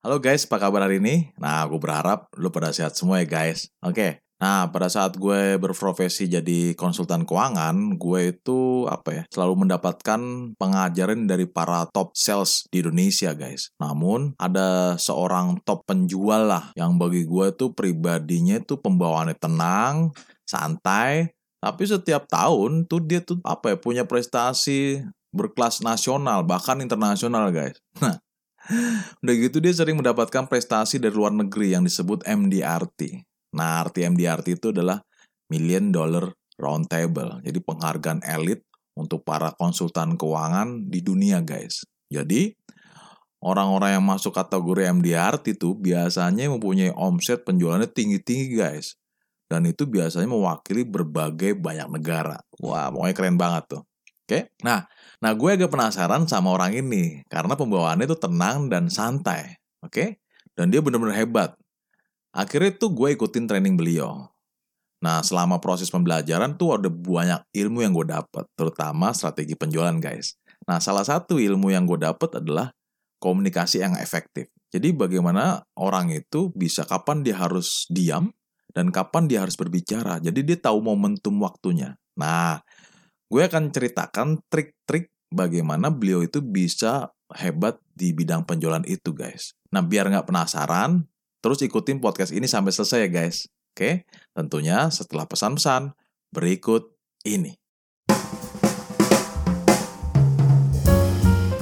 Halo guys, apa kabar hari ini? Nah, aku berharap lu pada sehat semua ya guys. Oke, nah pada saat gue berprofesi jadi konsultan keuangan, gue itu apa ya, selalu mendapatkan pengajaran dari para top sales di Indonesia guys. Namun, ada seorang top penjual lah, yang bagi gue itu pribadinya itu pembawaannya tenang, santai, tapi setiap tahun tuh dia tuh apa ya, punya prestasi berkelas nasional, bahkan internasional guys. Nah, Udah gitu dia sering mendapatkan prestasi dari luar negeri yang disebut MDRT. Nah, arti MDRT itu adalah Million Dollar Round Table. Jadi penghargaan elit untuk para konsultan keuangan di dunia, guys. Jadi, orang-orang yang masuk kategori MDRT itu biasanya mempunyai omset penjualannya tinggi-tinggi, guys. Dan itu biasanya mewakili berbagai banyak negara. Wah, pokoknya keren banget tuh. Oke, nah, nah gue agak penasaran sama orang ini karena pembawaannya itu tenang dan santai, oke? Dan dia benar-benar hebat. Akhirnya tuh gue ikutin training beliau. Nah, selama proses pembelajaran tuh ada banyak ilmu yang gue dapet, terutama strategi penjualan, guys. Nah, salah satu ilmu yang gue dapet adalah komunikasi yang efektif. Jadi bagaimana orang itu bisa kapan dia harus diam dan kapan dia harus berbicara. Jadi dia tahu momentum waktunya. Nah, gue akan ceritakan trik-trik bagaimana beliau itu bisa hebat di bidang penjualan itu guys. Nah biar nggak penasaran, terus ikutin podcast ini sampai selesai ya guys. Oke, tentunya setelah pesan-pesan berikut ini.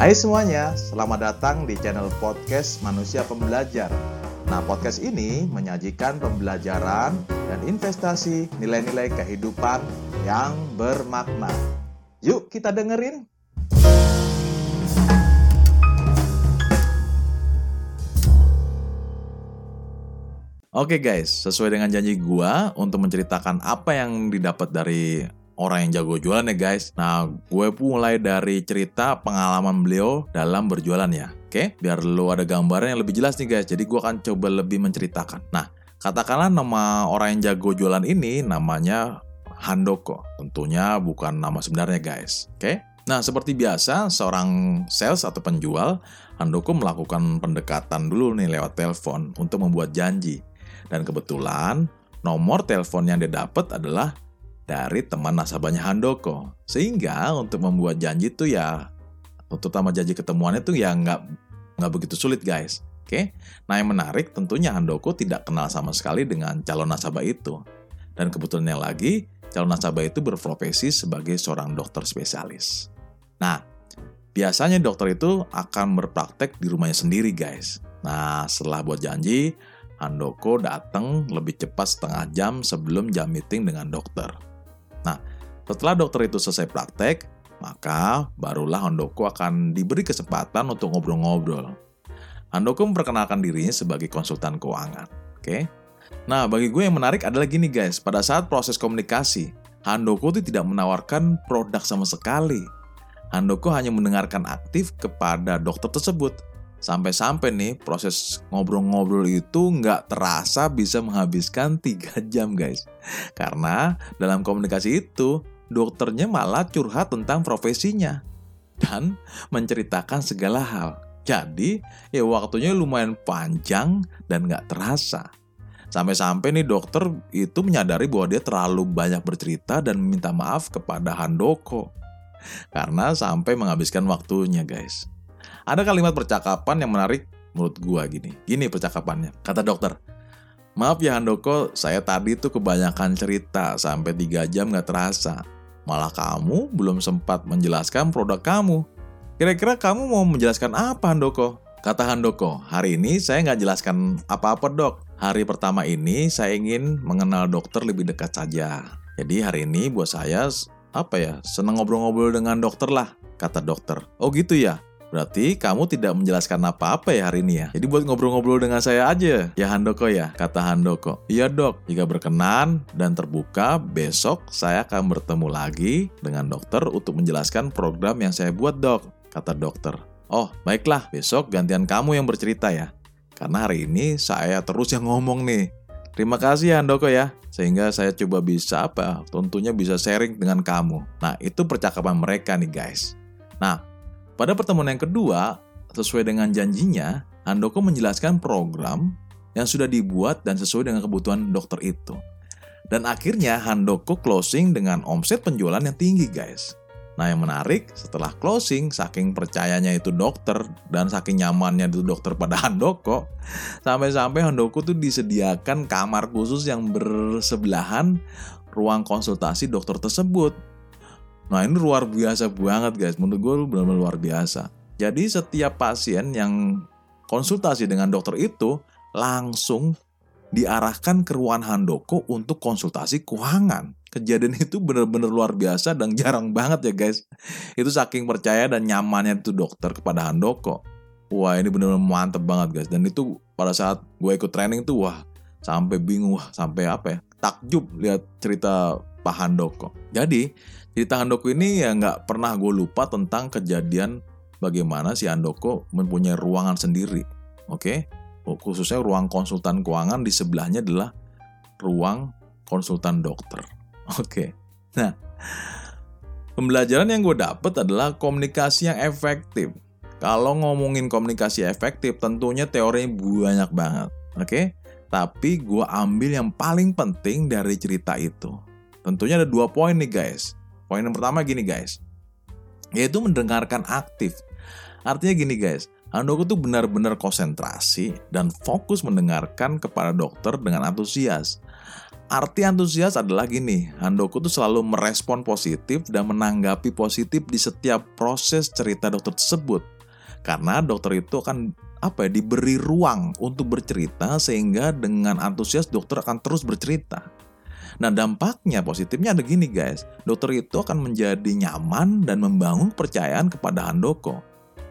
Hai semuanya, selamat datang di channel podcast Manusia Pembelajar. Nah, podcast ini menyajikan pembelajaran dan investasi nilai-nilai kehidupan yang bermakna. Yuk kita dengerin. Oke okay guys, sesuai dengan janji gua untuk menceritakan apa yang didapat dari orang yang jago jualan ya guys. Nah, gue pun mulai dari cerita pengalaman beliau dalam berjualan ya. Oke, biar lo ada gambaran yang lebih jelas nih guys. Jadi gue akan coba lebih menceritakan. Nah, katakanlah nama orang yang jago jualan ini namanya Handoko. Tentunya bukan nama sebenarnya guys. Oke? Nah, seperti biasa, seorang sales atau penjual, Handoko melakukan pendekatan dulu nih lewat telepon untuk membuat janji. Dan kebetulan, nomor telepon yang dia dapat adalah dari teman nasabahnya Handoko. Sehingga untuk membuat janji itu ya, terutama janji ketemuannya itu ya nggak nggak begitu sulit guys. Oke, nah yang menarik tentunya Handoko tidak kenal sama sekali dengan calon nasabah itu. Dan kebetulannya lagi, calon nasabah itu berprofesi sebagai seorang dokter spesialis. Nah, biasanya dokter itu akan berpraktek di rumahnya sendiri, guys. Nah, setelah buat janji, Handoko datang lebih cepat setengah jam sebelum jam meeting dengan dokter. Nah, setelah dokter itu selesai praktek, maka barulah Handoko akan diberi kesempatan untuk ngobrol-ngobrol. Handoko memperkenalkan dirinya sebagai konsultan keuangan. Oke, Nah, bagi gue yang menarik adalah gini guys, pada saat proses komunikasi, Handoko itu tidak menawarkan produk sama sekali. Handoko hanya mendengarkan aktif kepada dokter tersebut. Sampai-sampai nih proses ngobrol-ngobrol itu nggak terasa bisa menghabiskan 3 jam guys. Karena dalam komunikasi itu, dokternya malah curhat tentang profesinya. Dan menceritakan segala hal. Jadi, ya waktunya lumayan panjang dan nggak terasa. Sampai-sampai nih dokter itu menyadari bahwa dia terlalu banyak bercerita dan meminta maaf kepada Handoko. Karena sampai menghabiskan waktunya guys. Ada kalimat percakapan yang menarik menurut gua gini. Gini percakapannya. Kata dokter, Maaf ya Handoko, saya tadi tuh kebanyakan cerita sampai 3 jam gak terasa. Malah kamu belum sempat menjelaskan produk kamu. Kira-kira kamu mau menjelaskan apa Handoko? Kata Handoko, hari ini saya nggak jelaskan apa-apa dok. Hari pertama ini saya ingin mengenal dokter lebih dekat saja. Jadi hari ini buat saya apa ya senang ngobrol-ngobrol dengan dokter lah kata dokter. Oh gitu ya. Berarti kamu tidak menjelaskan apa-apa ya hari ini ya? Jadi buat ngobrol-ngobrol dengan saya aja, ya Handoko ya? Kata Handoko. Iya dok, jika berkenan dan terbuka, besok saya akan bertemu lagi dengan dokter untuk menjelaskan program yang saya buat dok, kata dokter. Oh, baiklah, besok gantian kamu yang bercerita ya. Karena hari ini saya terus yang ngomong nih. Terima kasih Handoko ya, sehingga saya coba bisa apa, tentunya bisa sharing dengan kamu. Nah, itu percakapan mereka nih guys. Nah, pada pertemuan yang kedua, sesuai dengan janjinya, Handoko menjelaskan program yang sudah dibuat dan sesuai dengan kebutuhan dokter itu. Dan akhirnya Handoko closing dengan omset penjualan yang tinggi guys. Nah yang menarik setelah closing saking percayanya itu dokter dan saking nyamannya itu dokter pada Handoko sampai-sampai Handoko tuh disediakan kamar khusus yang bersebelahan ruang konsultasi dokter tersebut. Nah ini luar biasa banget guys, menurut gue benar-benar luar biasa. Jadi setiap pasien yang konsultasi dengan dokter itu langsung diarahkan ke ruang Handoko untuk konsultasi keuangan. Kejadian itu benar-benar luar biasa dan jarang banget ya guys. Itu saking percaya dan nyamannya itu dokter kepada Handoko. Wah ini benar-benar mantep banget guys. Dan itu pada saat gue ikut training tuh wah sampai bingung wah sampai apa ya takjub lihat cerita Pak Handoko. Jadi cerita Handoko ini ya nggak pernah gue lupa tentang kejadian bagaimana si Handoko mempunyai ruangan sendiri. Oke, khususnya ruang konsultan keuangan di sebelahnya adalah ruang konsultan dokter. Oke, nah pembelajaran yang gue dapet adalah komunikasi yang efektif. Kalau ngomongin komunikasi efektif, tentunya teorinya banyak banget. Oke, tapi gue ambil yang paling penting dari cerita itu. Tentunya ada dua poin nih guys. Poin yang pertama gini guys, yaitu mendengarkan aktif. Artinya gini guys, Handoko tuh benar-benar konsentrasi dan fokus mendengarkan kepada dokter dengan antusias. Arti antusias adalah gini, Handoko tuh selalu merespon positif dan menanggapi positif di setiap proses cerita dokter tersebut. Karena dokter itu akan apa ya diberi ruang untuk bercerita sehingga dengan antusias dokter akan terus bercerita. Nah dampaknya positifnya ada gini guys, dokter itu akan menjadi nyaman dan membangun kepercayaan kepada Handoko.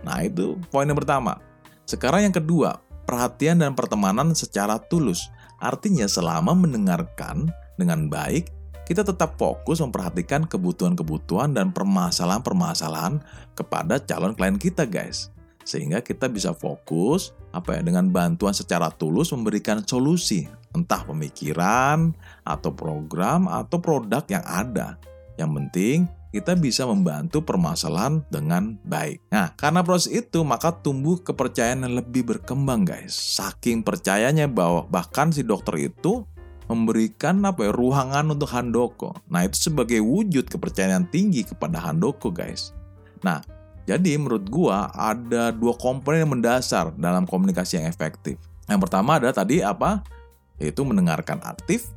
Nah itu poin yang pertama. Sekarang yang kedua, perhatian dan pertemanan secara tulus. Artinya selama mendengarkan dengan baik, kita tetap fokus memperhatikan kebutuhan-kebutuhan dan permasalahan-permasalahan kepada calon klien kita guys. Sehingga kita bisa fokus apa ya dengan bantuan secara tulus memberikan solusi, entah pemikiran atau program atau produk yang ada. Yang penting kita bisa membantu permasalahan dengan baik. Nah, karena proses itu maka tumbuh kepercayaan yang lebih berkembang, guys. Saking percayanya bahwa bahkan si dokter itu memberikan apa ya ruangan untuk Handoko. Nah, itu sebagai wujud kepercayaan tinggi kepada Handoko, guys. Nah, jadi menurut gua ada dua komponen yang mendasar dalam komunikasi yang efektif. Yang pertama adalah tadi apa? Yaitu mendengarkan aktif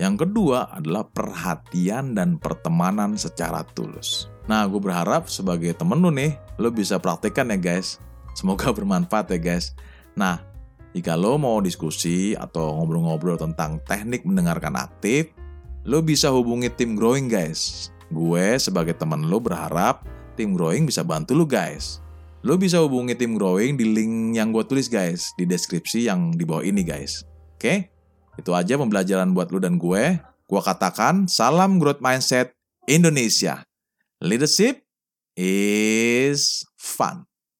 yang kedua adalah perhatian dan pertemanan secara tulus. Nah, gue berharap sebagai temen lu nih, lo bisa praktekkan ya guys. Semoga bermanfaat ya guys. Nah, jika lo mau diskusi atau ngobrol-ngobrol tentang teknik mendengarkan aktif, lo bisa hubungi tim growing guys. Gue sebagai temen lo berharap tim growing bisa bantu lo guys. Lo bisa hubungi tim growing di link yang gue tulis guys, di deskripsi yang di bawah ini guys. Oke? Itu aja pembelajaran buat lu dan gue. Gue katakan salam growth mindset Indonesia. Leadership is fun.